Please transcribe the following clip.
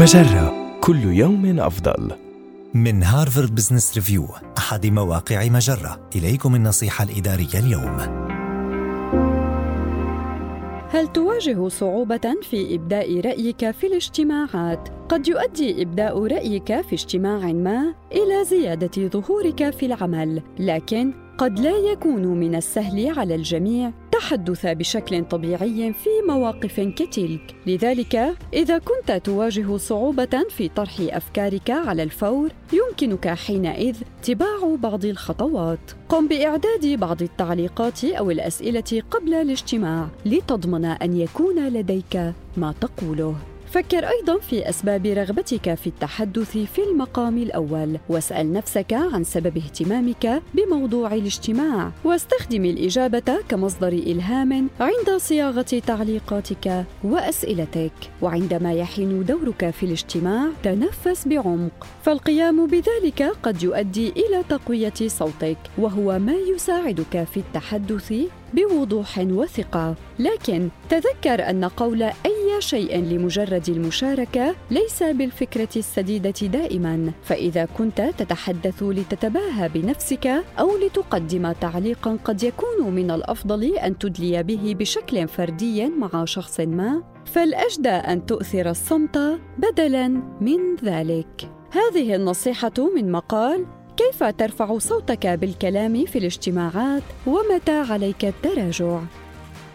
مجرة كل يوم أفضل. من Harvard Business Review أحد مواقع مجرة إليكم النصيحة الإدارية اليوم هل تواجه صعوبة في إبداء رأيك في الاجتماعات؟ قد يؤدي إبداء رأيك في اجتماع ما إلى زيادة ظهورك في العمل، لكن قد لا يكون من السهل على الجميع التحدث بشكل طبيعي في مواقف كتلك لذلك إذا كنت تواجه صعوبة في طرح أفكارك على الفور يمكنك حينئذ اتباع بعض الخطوات. قم بإعداد بعض التعليقات أو الأسئلة قبل الاجتماع لتضمن أن يكون لديك ما تقوله. فكر أيضا في أسباب رغبتك في التحدث في المقام الأول واسأل نفسك عن سبب اهتمامك بموضوع الاجتماع واستخدم الإجابة كمصدر إلهام عند صياغة تعليقاتك وأسئلتك. وعندما يحين دورك في الاجتماع تنفس بعمق. فالقيام بذلك قد يؤدي إلى تقوية صوتك وهو ما يساعدك في التحدث بوضوح وثقة. لكن تذكر أن قول شيء لمجرد المشاركة ليس بالفكرة السديدة دائما. فإذا كنت تتحدث لتتباهى بنفسك أو لتقدم تعليقا قد يكون من الأفضل أن تدلي به بشكل فردي مع شخص ما. فالأجدى أن تؤثر الصمت بدلا من ذلك. هذه النصيحة من مقال كيف ترفع صوتك بالكلام في الاجتماعات ومتى عليك التراجع؟